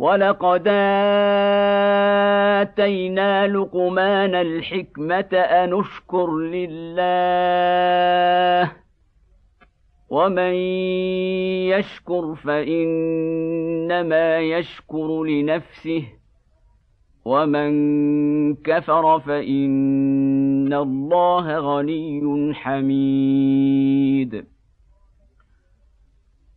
ولقد اتينا لقمان الحكمه ان اشكر لله ومن يشكر فانما يشكر لنفسه ومن كفر فان الله غني حميد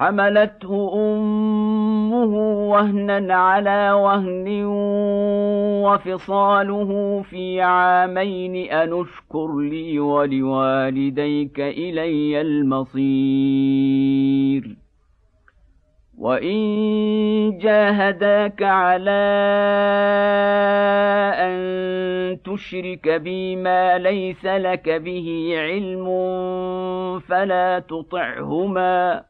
حملته أمه وهنا على وهن وفصاله في عامين أن اشكر لي ولوالديك إلي المصير. وإن جاهداك على أن تشرك بي ما ليس لك به علم فلا تطعهما.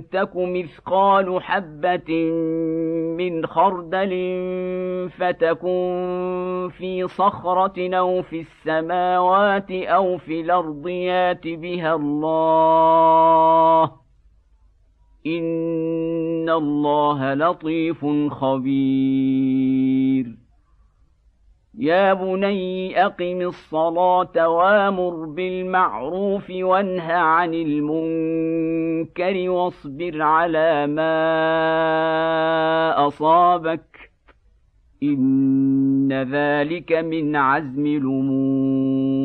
تك مثقال حبة من خردل فتكن في صخرة أو في السماوات أو في الأرض يات بها الله إن الله لطيف خبير يا بني اقم الصلاه وامر بالمعروف وانه عن المنكر واصبر على ما اصابك ان ذلك من عزم الأمور.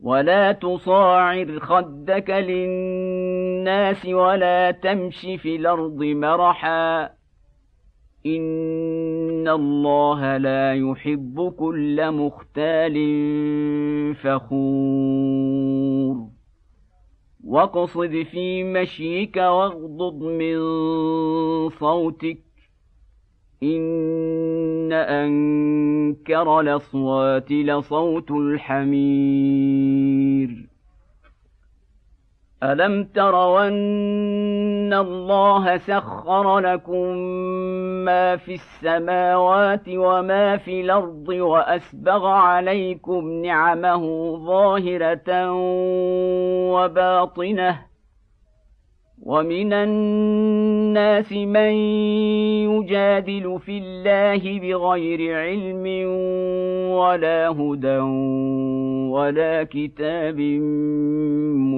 ولا تصاعر خدك للناس ولا تمش في الأرض مرحا ان الله لا يحب كل مختال فخور واقصد في مشيك واغضض من صوتك ان انكر الاصوات لصوت الحمير الم ترون الله سخر لكم ما في السماوات وما في الأرض وأسبغ عليكم نعمه ظاهرة وباطنة ومن الناس من يجادل في الله بغير علم ولا هدى ولا كتاب منير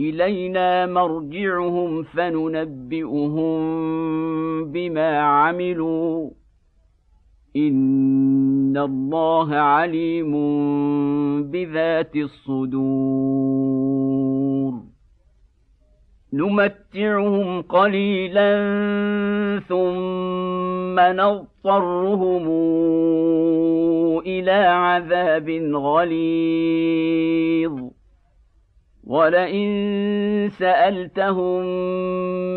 إلينا مرجعهم فننبئهم بما عملوا. إن الله عليم بذات الصدور. نمتعهم قليلا ثم نضطرهم إلى عذاب غليظ. ولئن سألتهم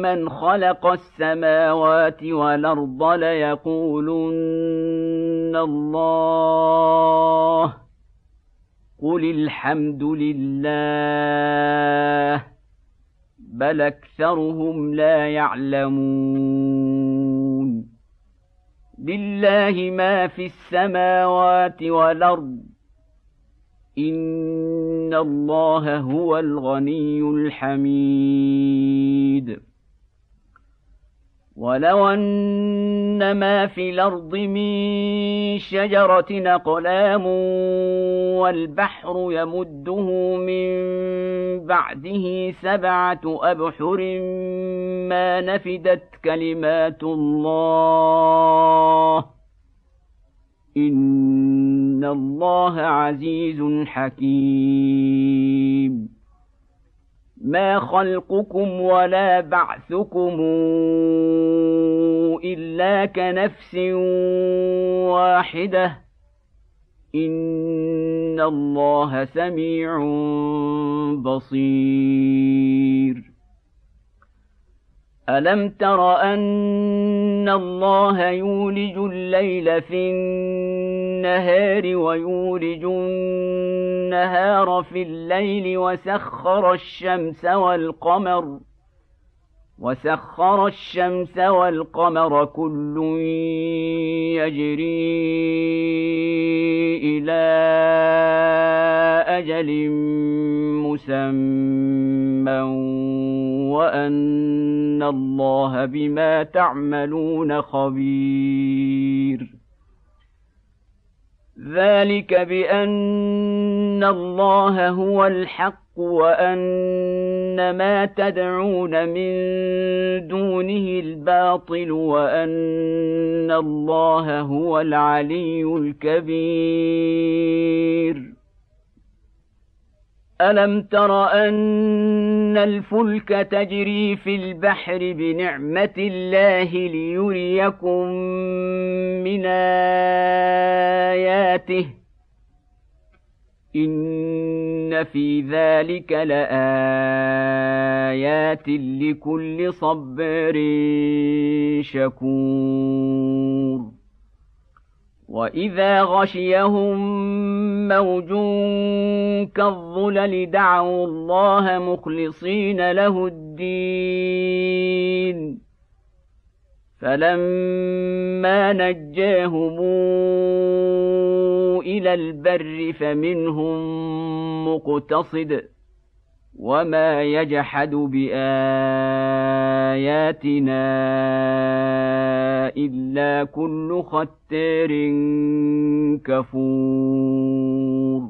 من خلق السماوات والأرض ليقولن الله. قل الحمد لله بل أكثرهم لا يعلمون. لله ما في السماوات والأرض. ان الله هو الغني الحميد. ولو ان ما في الأرض من شجره اقلام والبحر يمده من بعده سبعه ابحر ما نفدت كلمات الله ان الله عزيز حكيم. ما خلقكم ولا بعثكم إلا كنفس واحدة. إن الله سميع بصير. الم تر ان الله يولج الليل في النهار ويولج النهار في الليل وسخر الشمس والقمر وسخر الشمس والقمر كل يجري إلى أجل مسمى وأن الله بما تعملون خبير. ذلك بأن الله هو الحق وأن ما تدعون من دونه الباطل وأن الله هو العلي الكبير. ألم تر أن الفلك تجري في البحر بنعمة الله ليريكم من آياته؟ ان في ذلك لايات لكل صبر شكور واذا غشيهم موج كالظلل دعوا الله مخلصين له الدين فلما نجاهم إلى البر فمنهم مقتصد وما يجحد بآياتنا إلا كل ختار كفور.